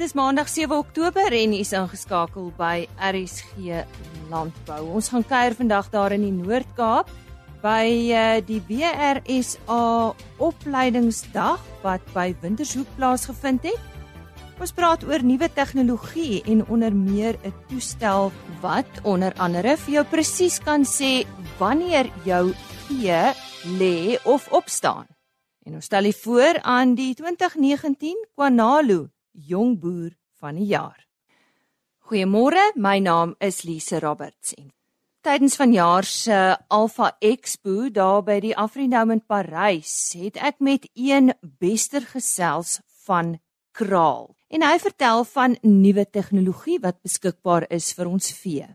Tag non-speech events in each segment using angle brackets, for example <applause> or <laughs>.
Dit is Maandag 7 Oktober en u is ingeskakel by RSG Landbou. Ons gaan kuier vandag daar in die Noord-Kaap by uh, die WRSA opleidingsdag wat by Wintershoek plaasgevind het. Ons praat oor nuwe tegnologie en onder meer 'n toestel wat onder andere vir jou presies kan sê wanneer jou vee lê of opstaan. En ons stel u voor aan die 2019 Kwanalu Jong Boer van die Jaar. Goeiemôre, my naam is Lise Roberts en tydens vanjaar se Alpha Expo daar by die Afrinome in Parys het ek met een bester gesels van Kraal en hy vertel van nuwe tegnologie wat beskikbaar is vir ons vee.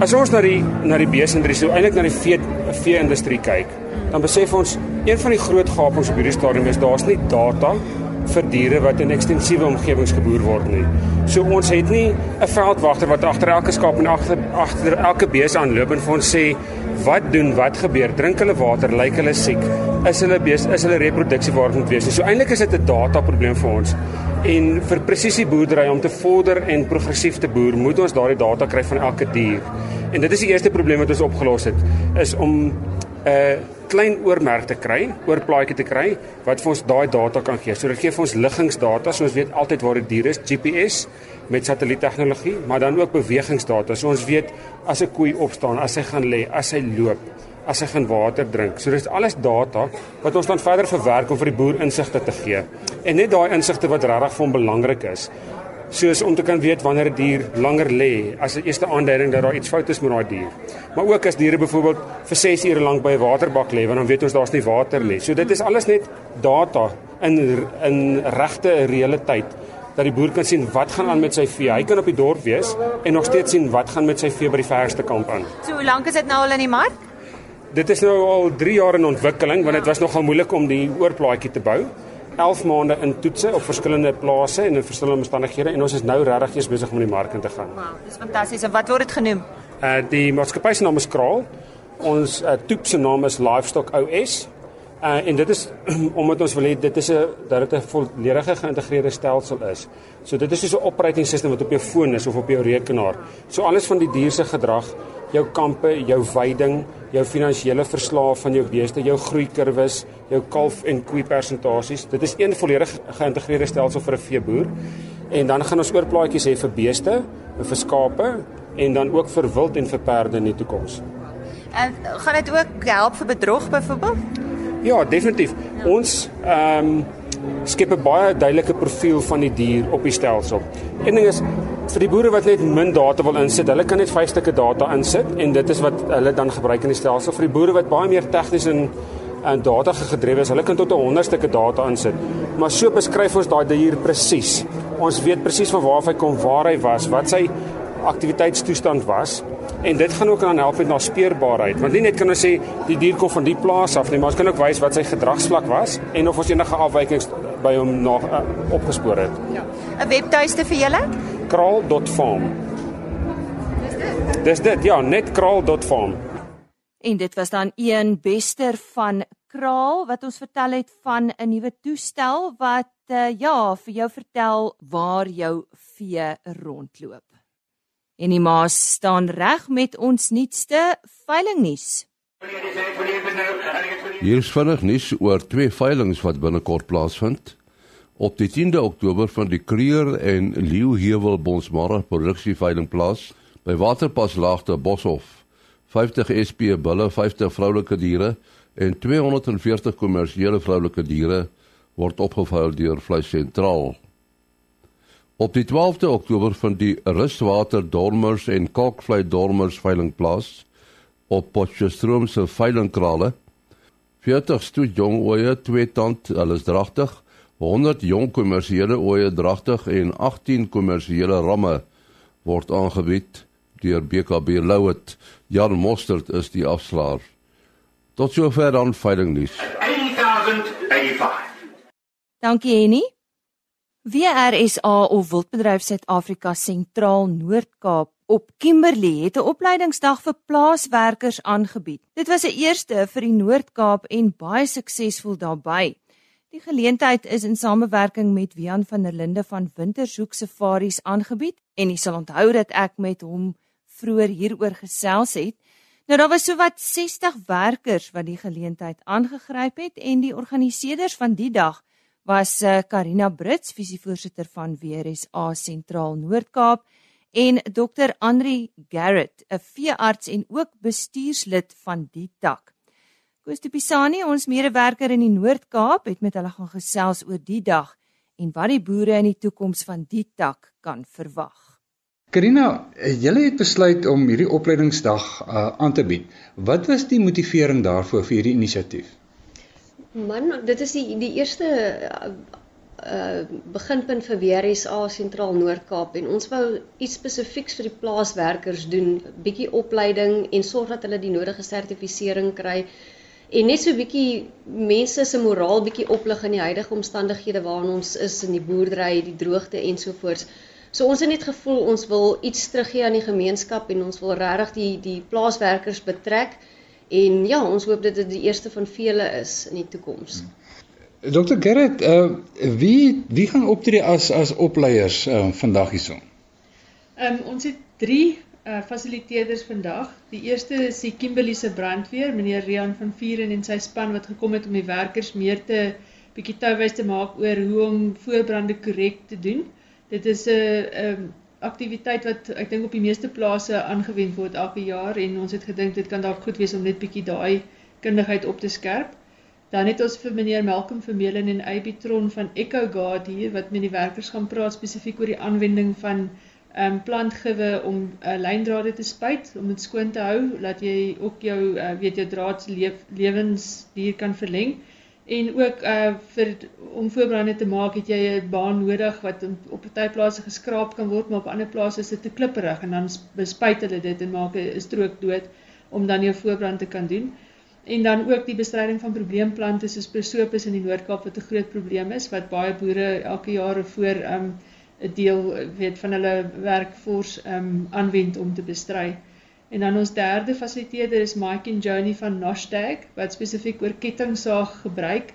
As ons na die na die beesindustrie, so eintlik na die vee vee industrie kyk, dan besef ons een van die groot gapings op hierdie stadium is daar's nie data vir diere wat in ekstensiewe omgewings geboer word nie. So ons het nie 'n veldwagter wat agter elke skaap en agter agter elke bees aanloop en vir ons sê wat doen, wat gebeur, drink hulle water, lyk hulle siek, is hulle bees, is hulle reproduksie waar moet wees. So eintlik is dit 'n data probleem vir ons. En vir presisie boerdery om te vorder en progressief te boer, moet ons daardie data kry van elke dier. En dit is die eerste probleem wat ons opgelos het, is om 'n klein oormerk te kry, oorplaatjie te kry wat vir ons daai data kan gee. So dit gee vir ons liggingsdata, so ons weet altyd waar die dier is, GPS met satelliettegnologie, maar dan ook bewegingsdata. So ons weet as 'n koei opstaan, as hy gaan lê, as hy loop, as hy gaan water drink. So dis alles data wat ons dan verder verwerk om vir die boer insigte te gee. En net daai insigte wat regtig vir hom belangrik is soos om te kan weet wanneer 'n die dier langer lê as 'n eerste aanduiding dat daar iets fout is met daai dier. Maar ook as diere byvoorbeeld vir 6 ure lank by 'n waterbak lê, want dan weet ons daar's nie water nie. So dit is alles net data in in regte reële tyd dat die boer kan sien wat gaan aan met sy vee. Hy kan op die dorp wees en nog steeds sien wat gaan met sy vee by die verste kamp aan. So hoe lank is dit nou al in die mark? Dit is nou al 3 jaar in ontwikkeling want dit was nogal moeilik om die oorplaatjie te bou. 11 maande in toetse op verskillende plase en in verskillende omstandighede en ons is nou regtig besig om in die mark in te gaan. Wow, dis fantasties. En wat word dit genoem? Uh die maatskappy se naam is Kraal. Ons uh, toep se naam is Livestock OS. Uh en dit is <clears throat> omdat ons wil hê dit is 'n dat dit 'n volledige geïntegreerde stelsel is. So dit is soos 'n operating system wat op jou foon is of op jou rekenaar. So alles van die dier se gedrag, jou kampe, jou veiding, jou finansiële verslae van jou beeste, jou groeikurwes, jou kalf en koei persentasies. Dit is een volledig geïntegreerde stelsel vir 'n veeboer. En dan gaan ons oorplaatjies hê vir beeste, vir skape en dan ook vir wild en vir perde in die toekoms. En gaan dit ook help vir bedrog byvoorbeeld? Ja, definitief. Ja. Ons ehm um, skep 'n baie duidelike profiel van die dier op die stelsel. Een ding is vir die boere wat net min data wil insit, hulle kan net 5 stukke data insit en dit is wat hulle dan gebruik in die stelsel. Vir die boere wat baie meer tegnies en en data gedrewe is, hulle kan tot 100 stukke data insit. Maar so beskryf ons daai dier presies. Ons weet presies van waar hy kom, waar hy was, wat sy aktiwiteitstoestand was. En dit gaan ook aan help met na speurbaarheid. Want nie net kan ons sê die dier kom van die plaas af nie, maar ons kan ook wys wat sy gedragsvlak was en of ons enige afwykings by hom nog uh, opgespoor het. Ja. 'n Webtuiste vir julle? kraal.farm. Dis dit. Dis dit, ja, net kraal.farm. En dit was dan een bester van Kraal wat ons vertel het van 'n nuwe toestel wat uh, ja, vir jou vertel waar jou vee rondloop. En die maas staan reg met ons nuutste veilingnuus. Hier is vinnig nuus oor twee veilings wat binnekort plaasvind. Op die 10de Oktober van die Kreer en Leeuhewel Bonsmara produksieveiling plaas by Waterpas Laagte Boshoff. 50 SP bulle, 50 vroulike diere en 240 kommersiële vroulike diere word opgeveil deur Vleis Sentraal. Op die 12de Oktober van die Rustwater Dormers en Kalkvlei Dormers veiling plaas op Potchefstroom se veilingkrale. 40 stoet jong oeye, twee tand, hulle is dragtig. 100 jong kommersiële ooe dragtig en 18 kommersiële ramme word aangebied deur BKB Louet. Jan Mostert is die afslaer. Tot sover dan veiling nuus. 8085. Dankie Henny. WRSA of Wildbedryf Suid-Afrika Sentraal Noord-Kaap op Kimberley het 'n opleidingsdag vir plaaswerkers aangebied. Dit was 'n eerste vir die Noord-Kaap en baie suksesvol daarbey. Die geleentheid is in samewerking met Wian van der Linde van Wintershoek Safaris aangebied en jy sal onthou dat ek met hom vroeër hieroor gesels het. Nou daar was sowat 60 werkers wat die geleentheid aangegryp het en die organiseerders van die dag was Karina eh, Brits, visievoorsitter van WRSA Sentraal Noord-Kaap en Dr. Andri Garrett, 'n veearts en ook bestuurslid van die tak. Koos de Pisani, ons medewerker in die Noord-Kaap, het met hulle gaan gesels oor die dag en wat die boere in die toekoms van die tak kan verwag. Karina, julle het besluit om hierdie opleidingsdag uh, aan te bied. Wat was die motivering daarvoor vir hierdie inisiatief? Man, dit is die die eerste uh, uh beginpunt vir WRSA Sentraal Noord-Kaap en ons wou iets spesifieks vir die plaaswerkers doen, bietjie opleiding en sorg dat hulle die nodige sertifisering kry en net so bietjie mense se moraal bietjie oplig in die huidige omstandighede waarin ons is in die boerdery, die droogte ensovoorts. So ons het net gevoel ons wil iets teruggee aan die gemeenskap en ons wil regtig die die plaaswerkers betrek en ja, ons hoop dit dit die eerste van vele is in die toekoms. Hmm. Dr Gerrit, uh wie wie gaan optree as as opleiers uh vandag hierson? Ehm um, ons het 3 uh fasiliteerders vandag. Die eerste is die Kimberley se brandweer, meneer Rian van Vuren en sy span wat gekom het om die werkers meer te bietjie touwys te maak oor hoe om voorbrande korrek te doen. Dit is 'n ehm aktiwiteit wat ek dink op die meeste plase aangewend word elke jaar en ons het gedink dit kan dalk goed wees om net bietjie daai kundigheid op te skerp. Dan het ons vir meneer Malcolm Vermeulen en Abitron van Echo Guard hier wat met die werkers gaan praat spesifiek oor die aanwending van ehm um, plantgewe om uh, lyndrade te spuit om dit skoon te hou dat jy ook jou uh, weet jou draad se leef, lewensduur kan verleng en ook uh vir om voorbrande te maak het jy 'n baan nodig wat op party plase geskraap kan word maar op ander plase is dit te klipperig en dan bespuit hulle dit en maak 'n strook dood om dan jou voorbrand te kan doen en dan ook die bestryding van probleemplante soos prosopis in die Noord-Kaap wat 'n groot probleem is wat baie boere elke jaar voor um 'n deel weet van hulle werkfors um aanwend om te bestry. En dan ons derde fasiliteerder is Mike en Joni van Nostag wat spesifiek oor kettingsaag gebruik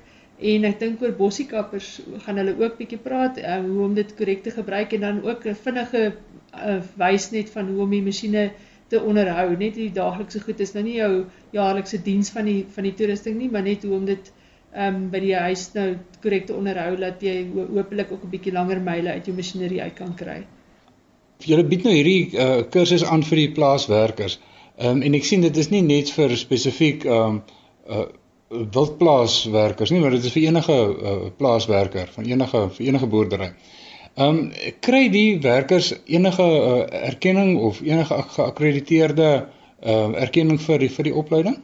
en ek dink oor bossiekappers gaan hulle ook bietjie praat um, hoe om dit korrek te gebruik en dan ook 'n vinnige uh, wys net van hoe om die masjiene te onderhou. Net die daaglikse goed is nou nie jou jaarlikse diens van die van die toerusting nie, maar net hoe om dit ehm um, by die huis nou korrek te onderhou dat jy hopelik ook 'n bietjie langer myle uit jou masjinerie uit kan kry. Julle bied nou hierdie uh, kursus aan vir die plaaswerkers. Ehm um, en ek sien dit is nie net vir spesifiek ehm um, uh wildplaaswerkers nie, maar dit is vir enige uh, plaaswerker van enige vir enige boerdery. Ehm um, kry die werkers enige uh, erkenning of enige geakkrediteerde uh, erkenning vir die, vir die opleiding?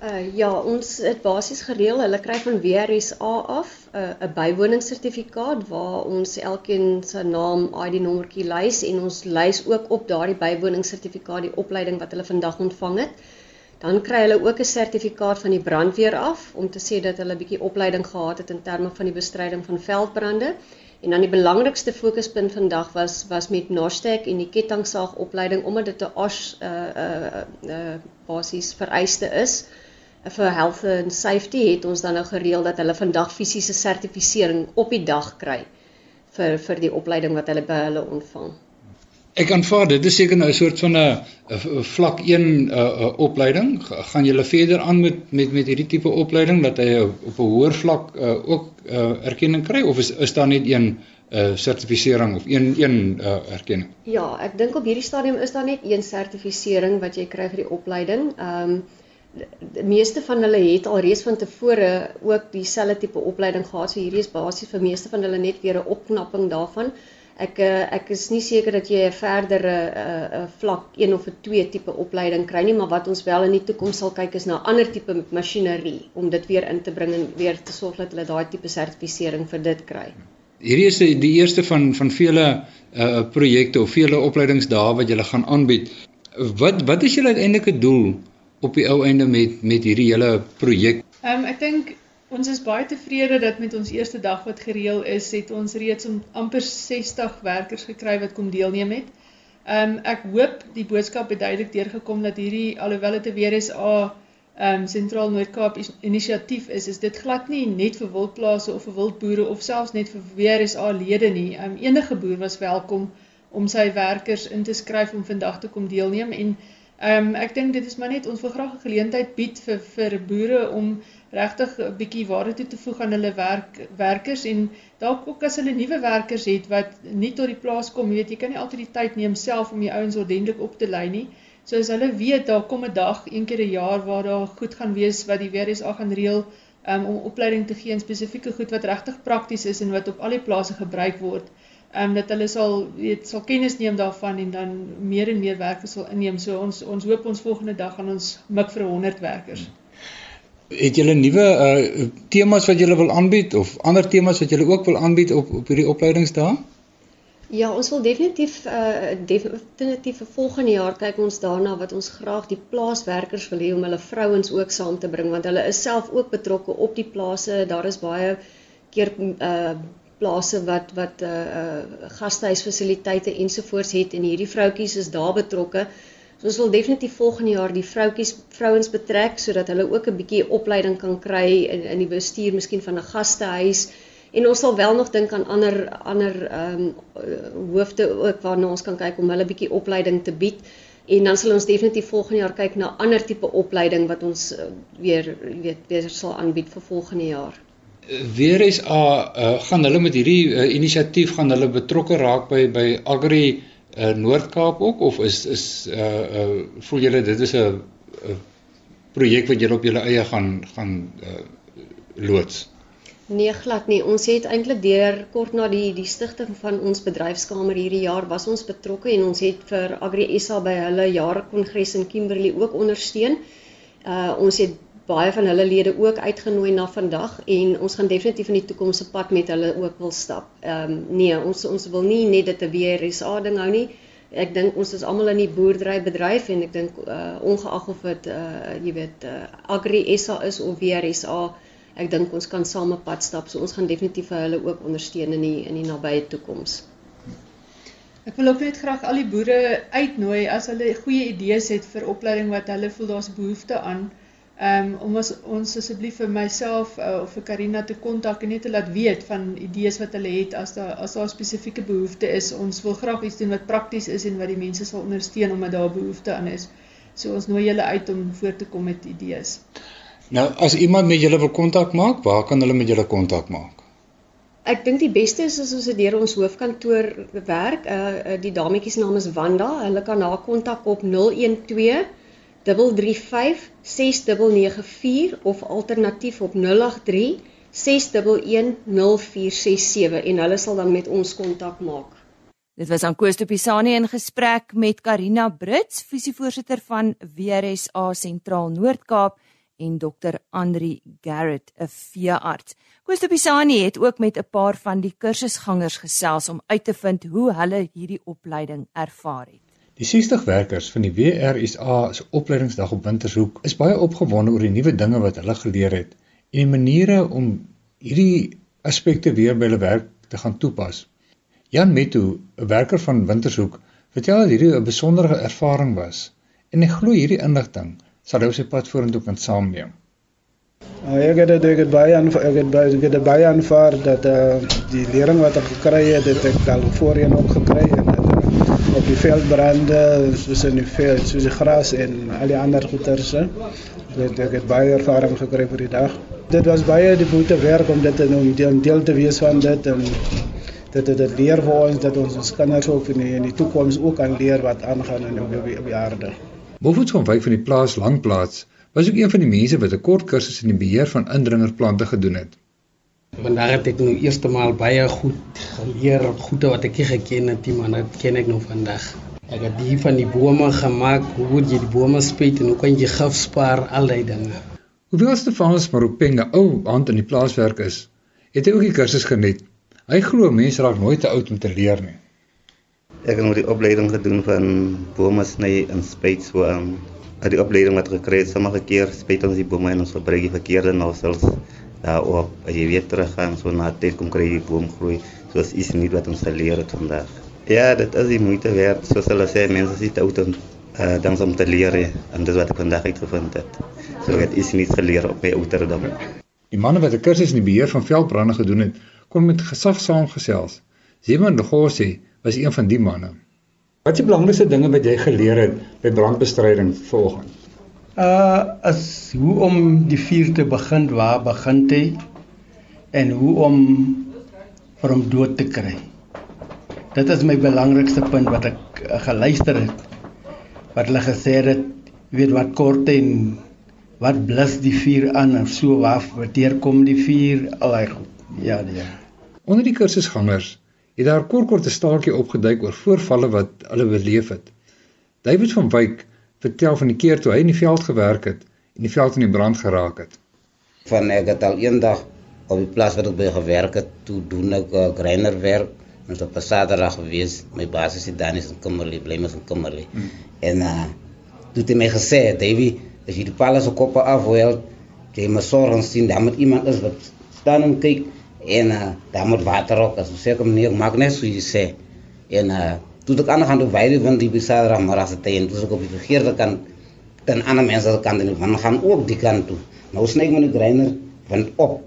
Uh ja, ons het basies gereël, hulle kry van WRSA af 'n uh, 'n bywoningssertifikaat waar ons elkeen se naam, ID nommertjie lys en ons lys ook op daardie bywoningssertifikaat die opleiding wat hulle vandag ontvang het. Dan kry hulle ook 'n sertifikaat van die brandweer af om te sê dat hulle 'n bietjie opleiding gehad het in terme van die bestryding van veldbrande. En dan die belangrikste fokuspunt vandag was was met Nostek en die kettingsaag opleiding omdat dit 'n OSH uh uh uh basies vereiste is vir health and safety het ons dan nou gereël dat hulle vandag fisiese sertifisering op die dag kry vir vir die opleiding wat hulle by hulle ontvang. Ek aanvaar dit is seker nou 'n soort van 'n vlak 1 'n uh, opleiding. Gaan julle verder aan met met met hierdie tipe opleiding dat hy op 'n hoër vlak uh, ook uh, erkenning kry of is is daar net een uh sertifisering of een een uh erkenning? Ja, ek dink op hierdie stadium is daar net een sertifisering wat jy kry vir die opleiding. Ehm um, die meeste van hulle het al reeds van tevore ook dieselfde tipe opleiding gehad. So hierdie is basies vir meeste van hulle net weer 'n opknapping daarvan ek eh, ek is nie seker dat jy 'n verdere uh, uh, vlak 1 of 'n 2 tipe opleiding kry nie, maar wat ons wel in die toekoms sal kyk is na ander tipe masjinerie om dit weer in te bring en weer te sorg dat hulle daai tipe sertifisering vir dit kry. Hierdie is die eerste van van vele uh projekte of vele opleidingsdae wat jy gaan aanbied. Wat wat is julle uiteindelike doel op die ou einde met met hierdie hele projek? Ehm um, ek dink Ons is baie tevrede dat met ons eerste dag wat gereël is, het ons reeds om amper 60 werkers gekry wat kom deelneem het. Ehm um, ek hoop die boodskap het duidelik deurgekom dat hierdie alhoewel dit 'n ehm um, Sentraal Noord-Kaap inisiatief is, is dit glad nie net vir wildplase of vir wildboere of selfs net vir WRSA lede nie. Ehm um, enige boer was welkom om sy werkers in te skryf om vandag te kom deelneem en ehm um, ek dink dit is maar net ons wil graag 'n geleentheid bied vir vir boere om regtig 'n bietjie waarde toe te voeg aan hulle werk werkers en dalk ook as hulle nuwe werkers het wat nie tot die plaas kom, jy weet jy kan nie altyd die tyd neem self om die ouens ordentlik op te lei nie. So as hulle weet daar kom 'n dag een keer 'n jaar waar daar goed gaan wees wat die WRSA gaan reël um, om opleiding te gee in spesifieke goed wat regtig prakties is en wat op al die plase gebruik word, um, dat hulle sal weet sal kennis neem daarvan en dan meer en meer werkers sal inneem. So ons ons hoop ons volgende dag gaan ons mik vir 100 werkers. Het julle nuwe uh temas wat julle wil aanbied of ander temas wat julle ook wil aanbied op op hierdie opleidingsdae? Ja, ons wil definitief uh definitief vir volgende jaar kyk ons daarna wat ons graag die plaaswerkers wil hê om hulle vrouens ook saam te bring want hulle is self ook betrokke op die plase. Daar is baie keer uh plase wat wat uh, uh gastehuisfasiliteite ensovoorts het en hierdie vroutjies is daar betrokke. So ons wil definitief volgende jaar die vroutjies vrouens betrek sodat hulle ook 'n bietjie opleiding kan kry in in die bestuur miskien van 'n gastehuis En ons sal wel nog dink aan ander ander ehm um, hoofde ook waarna ons kan kyk om hulle bietjie opleiding te bied. En dan sal ons definitief volgende jaar kyk na ander tipe opleiding wat ons weer weet weer sal aanbied vir volgende jaar. Weer is a uh, gaan hulle met hierdie uh, inisiatief gaan hulle betrokke raak by by Agri uh, Noord-Kaap ook of is is uh, uh voel julle dit is 'n projek wat julle op julle eie gaan gaan uh, loods? Nee, glad nie. Ons het eintlik deur kort na die die stigting van ons bedryfskamer hierdie jaar was ons betrokke en ons het vir Agri SA by hulle jaarkongres in Kimberley ook ondersteun. Uh ons het baie van hulle lede ook uitgenooi na vandag en ons gaan definitief in die toekoms se pad met hulle ook wil stap. Ehm um, nee, ons ons wil nie net dit 'n WRSA ding hou nie. Ek dink ons is almal in die boerderybedryf en ek dink uh ongeag of dit uh jy weet uh, Agri SA is of WRSA ek dink ons kan saam 'n pad stap. So ons gaan definitief vir hulle ook ondersteun in die in die nabye toekoms. Ek wil ook net graag al die boere uitnooi as hulle goeie idees het vir opleiding wat hulle voel daar's behoefte aan. Ehm um, om as, ons asseblief vir myself uh, of vir Karina te kontak en net te laat weet van idees wat hulle het as daar as daar spesifieke behoefte is. Ons wil graag iets doen wat prakties is en wat die mense sal ondersteun omdat daar behoefte aan is. So ons nooi julle uit om voor te kom met idees. Nou as iemand met julle wil kontak maak, waar kan hulle met julle kontak maak? Ek dink die beste is as ons dit deur ons hoofkantoor werk. Uh die dametjie se naam is Wanda. Hulle kan haar kontak op 012 335 6994 of alternatief op 083 6110467 en hulle sal dan met ons kontak maak. Dit was aan Koos Topisani in gesprek met Karina Brits, visievoorsitter van WRSA Sentraal Noord-Kaap en Dr Andri Garrett, 'n veearts. Koos Pisani het ook met 'n paar van die kursusgangers gesels om uit te vind hoe hulle hierdie opleiding ervaar het. Die 60 werkers van die WRSA se opleidingsdag op Wintershoek is baie opgewonde oor die nuwe dinge wat hulle geleer het en die maniere om hierdie aspekte weer by hulle werk te gaan toepas. Jan Meto, 'n werker van Wintershoek, vertel dat hierdie 'n besondere ervaring was en hy glo hierdie inligting sal hy sy pad vorentoe kan saamneem. Uh, ek het dit ek het baie aan ek het baie ek het baie aanvaar dat uh, die lering wat ek gekry het, dit ek al voorheen ook gekry op die veldbrande soos in die veld, soos die gras en al die ander goeters. Dit ek het baie ervaring gekry vir die dag. Dit was baie die moeite werk om dit te doen, deel, deel te wees van dit en dit het dit leer vir ons dat ons ons kinders ook in die, in die toekoms ook kan leer wat aangaan in op die, op die aarde. Bofoets van wyk van die plaas Langplaas was ook een van die mense wat 'n kort kursus in die beheer van indringerplante gedoen het. Vandag het ek nou eerstemaal baie goed geleer, goede wat ek nie geken het nie, maar dit ken ek nou vandag. Ek het die van die bome gemaak, hoe moet jy die bome spuit en hoe kan jy gif spaar, al die dinge. Hoewel Stefanus Maropenga ou hand in die plaaswerk is, het hy ook die kursus geniet. Hy glo mense raak nooit te oud om te leer nie. Ek het nog die opleiding gedoen van bome sny en spuit so aan. Um, uit die opleiding wat gekry het, sommige keer spuit ons die bome en ons gebruik die verkeerde nosels daarop. As jy weer teruggaan so na tyd kom kry die boom groei soos iets nie wat ons geleer het vandag. Ja, dit is die moeite werd. Soos hulle sê, mense is te oud om uh dan om te leer en dis wat ek vandag uitgevind het. So ek het iets nie geleer op my ouderdom. Die manne wat 'n kursus in die beheer van veldbrande gedoen het, kon met gesag saamgesels. Zeman Legosi was een van die manne. Wat is die belangrikste dinge wat jy geleer het by brandbestryding volgens? Uh as hoe om die vuur te begin, waar begin hy en hoe om vir hom dood te kry. Dit is my belangrikste punt wat ek uh, geluister het. Wat hulle gesê het, weet wat kort en wat blus die vuur aan of so waar wanneer kom die vuur al hy goed. Ja, nee. Onder die kursusgangers het daar kort kort 'n staaltjie opgeduik oor voorvalle wat hulle beleef het. David van Wyk vertel van die keer toe hy in die veld gewerk het en die veld in die brand geraak het. Van ek het al eendag op die plaas waar ek by gewerk het, toe doen ek uh, greinerwerk. Ons op 'n Saterdag gewees, my baas is dan is in Kimberley, bly mos in Kimberley. Hmm. En uh toe het hy my gesê, "Davy, as jy die palle se koppe afhoel, jy moet sorg sien dat met iemand is wat staan en kyk en uh, daar moet water ook as kom nie maak net so jy sê en uh, toe ek aan gaan doen baie van die besader maar as dit en toe ek op die verkeerde kant dan ander mense kan dan van gaan ook die kant toe. Nou sny ek die grinder van op.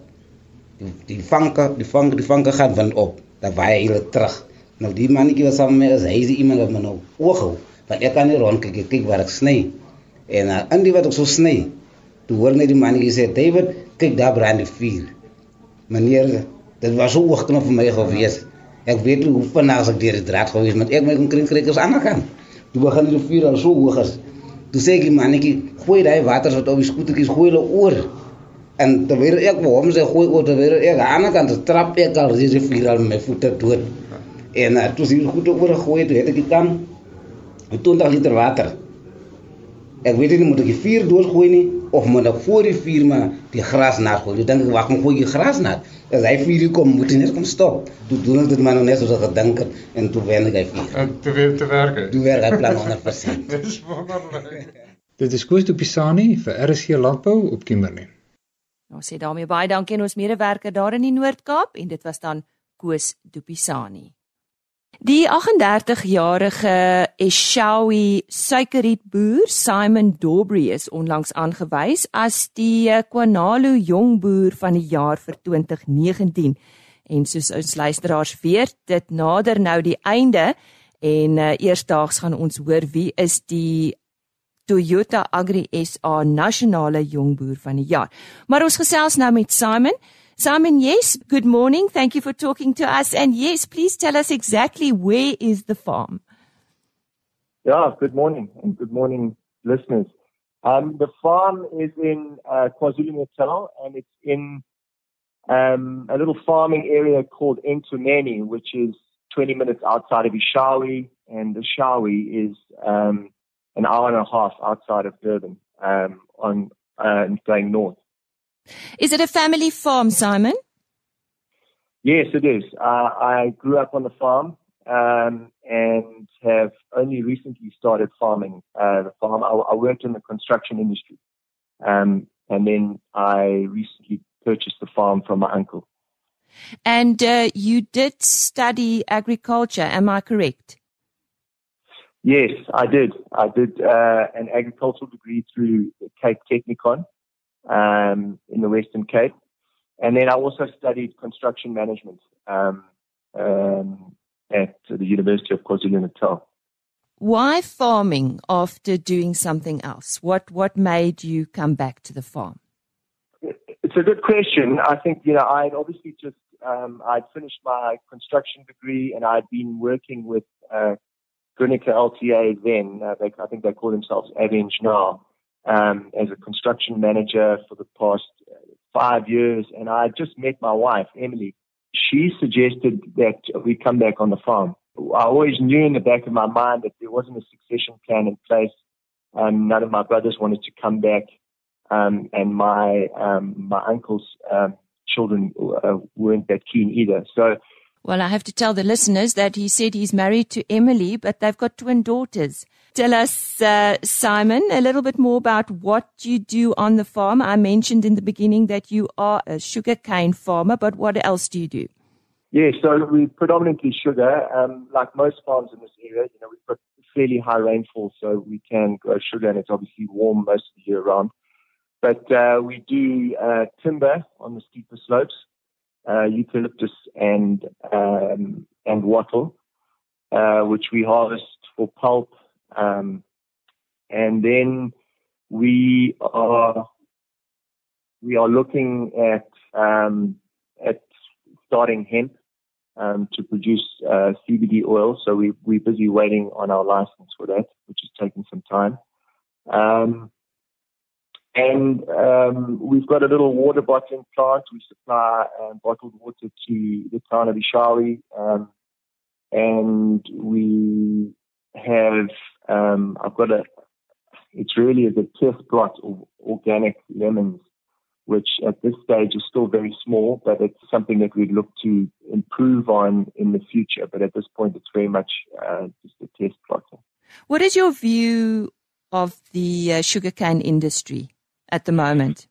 Die, die vanke die vanke die vanke gaan van op. Dan waai hy terug. Nou die mannetjie was saam met as hy is iemand wat my nou oog hou want ek kan nie rond kyk kyk waar ek sny. En uh, in die wat ek so sny toe hoor net die mannetjie sê David kyk daar brand die vuur. Meneer, dit was so oogknop vir my gewees. Ek weet hoe vanaand ek deur die draad gewees met ek my kon kring kry as ander gaan. Toe begin die vuur al so hoog is. Toe sê ek die mannetjie, gooi daai water wat op die skootertjies gooi hulle oor. En terwyl ek wou hom sê gooi oor terwyl ek aan die ander kant trap ek al die vuur al met my voete dood. En uh, toe sien goed oor gegooi toe het ek die kan 20 liter water. Ek weet nie moet ek die vuur doodgooi nie of moet ek voor die vuur maar die gras nat gooi. Ek dink wag moet gooi die gras nat. As hy vuur kom, moet hy net kom stop. Toe doen ek dit maar net soos ek gedink het en toe wen ek hy vuur. En toe weer te werk. Toe werk hy plan 100%. <laughs> Dis wonderlik. Dit is Koos de Pisani vir RSC Landbou op Kimberley. Ons sê daarmee baie dankie aan ons medewerker daar in die Noord-Kaap en dit was dan Koos Dupisani. Die 38-jarige Eshawi suikerrietboer Simon Dobry is onlangs aangewys as die Kwanalu jongboer van die jaar vir 2019. En soos ons luisteraars weet, dit nader nou die einde en uh, eersdaags gaan ons hoor wie is die Toyota Agri SA nasionale jongboer van die jaar. Maar ons gesels nou met Simon. Simon, yes, good morning. Thank you for talking to us. And yes, please tell us exactly where is the farm? Yeah, good morning and good morning, listeners. Um, the farm is in uh, KwaZulu-Natal and it's in um, a little farming area called Entumeni, which is 20 minutes outside of Ishawi. And Ishawi is um, an hour and a half outside of Durban um, on uh, going north. Is it a family farm, Simon? Yes, it is. Uh, I grew up on the farm um, and have only recently started farming uh, the farm. I, I, worked in the construction industry, um, and then I recently purchased the farm from my uncle. And uh, you did study agriculture, am I correct? Yes, I did. I did uh, an agricultural degree through Cape Technicon um, in the Western Cape. And then I also studied construction management um, um, at the University of KwaZulu Natal. Why farming after doing something else? What what made you come back to the farm? It's a good question. I think you know I'd obviously just um, I'd finished my construction degree and I'd been working with uh, Grunica LTA then. Uh, they, I think they call themselves Avenge now um, as a construction manager for the past five years, and I just met my wife, Emily. She suggested that we come back on the farm. I always knew in the back of my mind that there wasn't a succession plan in place. Um, none of my brothers wanted to come back, um, and my um, my uncle's um, children uh, weren't that keen either. So, well, I have to tell the listeners that he said he's married to Emily, but they've got twin daughters. Tell us, uh, Simon, a little bit more about what you do on the farm. I mentioned in the beginning that you are a sugarcane farmer, but what else do you do? Yeah, so we predominantly sugar. Um, like most farms in this area, you know, we've got fairly high rainfall, so we can grow sugar, and it's obviously warm most of the year round. But uh, we do uh, timber on the steeper slopes, uh, eucalyptus and um, and wattle, uh, which we harvest for pulp, um, and then we are we are looking at um, at starting hemp um, to produce uh, CBD oil. So we, we're busy waiting on our license for that, which is taking some time. Um, and um, we've got a little water bottling plant. We supply um, bottled water to the town of Ishawi. Um, and we have, um, I've got a, it's really a test plot of organic lemons which at this stage is still very small, but it's something that we'd look to improve on in the future. But at this point, it's very much uh, just a test plot. What is your view of the uh, sugarcane industry at the moment?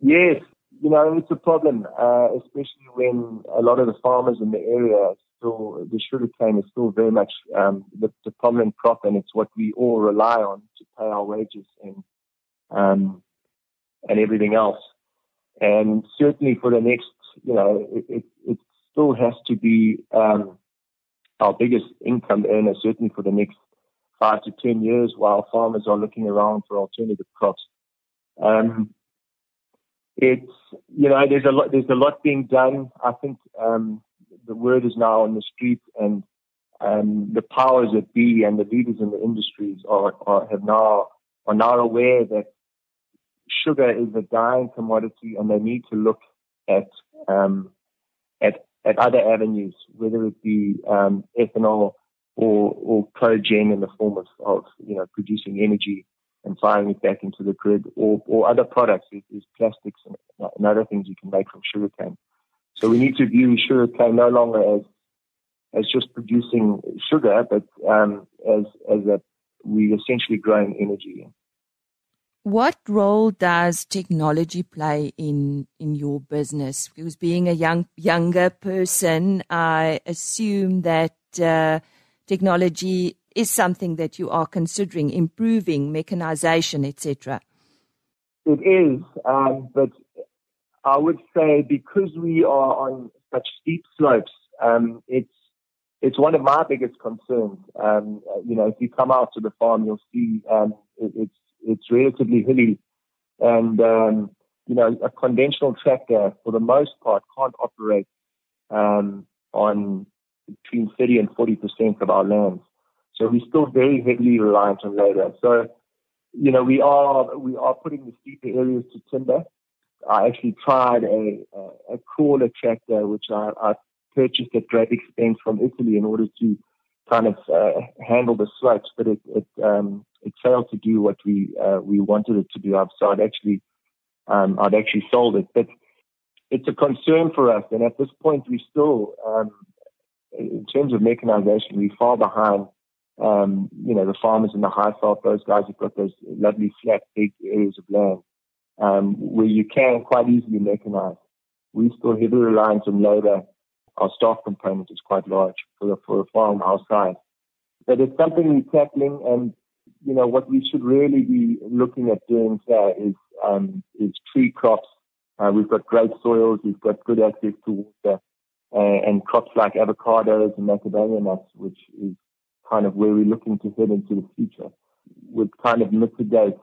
Yes, you know, it's a problem, uh, especially when a lot of the farmers in the area still, the sugarcane is still very much um, the, the prominent crop, and it's what we all rely on to pay our wages and um, and everything else. And certainly for the next, you know, it, it, it still has to be um, our biggest income earner, certainly for the next five to 10 years while farmers are looking around for alternative crops. Um, it's, you know, there's a lot, there's a lot being done. I think, um, the word is now on the street and, um, the powers that be and the leaders in the industries are, are have now, are now aware that sugar is a dying commodity, and they need to look at um, at at other avenues, whether it be um, ethanol or or cogen in the form of, of you know producing energy and firing it back into the grid, or or other products. There's plastics and, and other things you can make from sugarcane. So we need to view sugarcane no longer as as just producing sugar, but um, as as a we essentially growing energy. What role does technology play in in your business? Because being a young younger person, I assume that uh, technology is something that you are considering improving, mechanization, etc. It is, um, but I would say because we are on such steep slopes, um, it's it's one of my biggest concerns. Um, you know, if you come out to the farm, you'll see um, it, it's it's relatively hilly, and um, you know a conventional tractor for the most part can't operate um, on between 30 and 40 percent of our lands. So we're still very heavily reliant on labor. So you know we are we are putting the steeper areas to timber. I actually tried a a, a crawler tractor which I, I purchased at great expense from Italy in order to kind of uh, handle the slopes, but it it, um, it failed to do what we uh, we wanted it to do. So I'd actually um, I'd actually sold it, but it's a concern for us. And at this point, we still, um, in terms of mechanization, we're far behind. Um, you know, the farmers in the high south; those guys have got those lovely flat, big areas of land um, where you can quite easily mechanize. We still heavily reliant on labor our staff component is quite large for, for a farm our size. But it's something we're tackling, and you know what we should really be looking at doing here is um, is tree crops. Uh, we've got great soils, we've got good access to water, uh, and crops like avocados and macadamia nuts, which is kind of where we're looking to head into the future, would kind of mitigate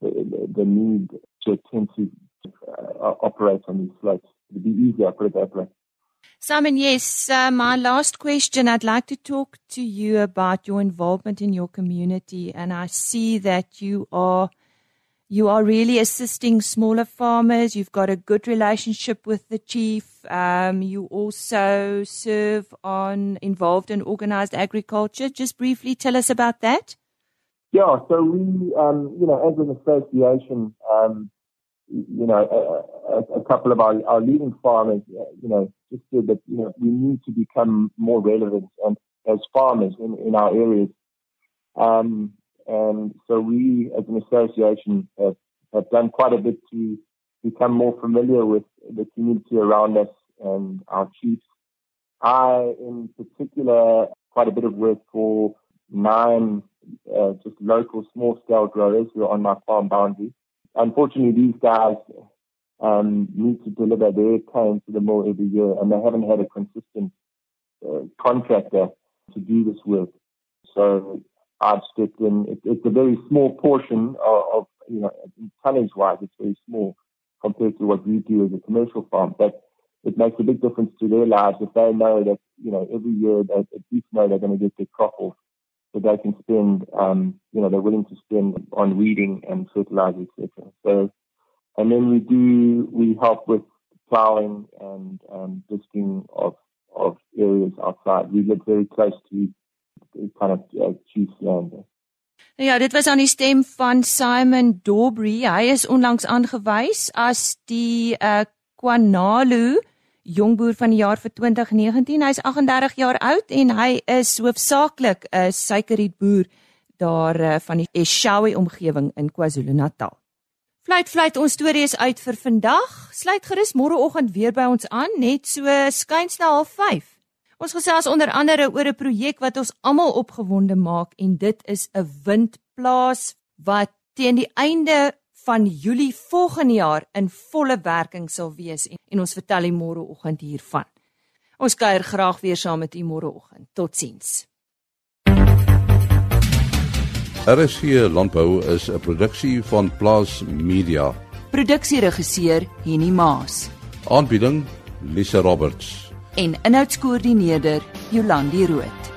the, the need to to uh, operate on these slopes. It'd be easier, put it that way. Simon, yes, uh, my last question. I'd like to talk to you about your involvement in your community, and I see that you are you are really assisting smaller farmers. You've got a good relationship with the chief. Um, you also serve on involved in organized agriculture. Just briefly, tell us about that. Yeah, so we, um, you know, as an association, um, you know, a, a, couple of our, our leading farmers, uh, you know, just said that, you know, we need to become more relevant and as farmers in, in our areas. Um, and so we, as an association, have, have done quite a bit to become more familiar with the community around us and our chiefs. I, in particular, quite a bit of work for nine uh, just local small scale growers who are on my farm boundary. Unfortunately, these guys um, need to deliver their cane to the mill every year, and they haven't had a consistent uh, contractor to do this work. So I've stepped in. It, it's a very small portion of, of you know, tonnage wise, it's very small compared to what we do as a commercial farm. But it makes a big difference to their lives if they know that, you know, every year they at least know they're going to get their crop off. So they can spend, um, you know, they're willing to spend on weeding and fertilizer, etc. So, and then we do, we help with plowing and um, disking of, of areas outside. We live very close to kind of uh, chief land. Ja, dit was aan die stem van Simon Dobry. Hy is onlangs aangewys as die uh Kwanalu jongboer van die jaar vir 2019. Hy's 38 jaar oud en hy is hoofsaaklik 'n suikerrietboer daar uh, van die Eshowe omgewing in KwaZulu-Natal. Fluit fluit ons storie is uit vir vandag. Sluit gerus môreoggend weer by ons aan net so skuins na 05:30. Ons gesels onder andere oor 'n projek wat ons almal opgewonde maak en dit is 'n windplaas wat teen die einde van Julie volgende jaar in volle werking sal wees en, en ons vertel die môreoggend hiervan. Ons kuier graag weer saam met u môreoggend. Totsiens. RSG Landbou is 'n produksie van Plaas Media. Produksieregisseur Henny Maas. Aanbieding Lisa Roberts en inhoudskoördineerder Jolandi Root.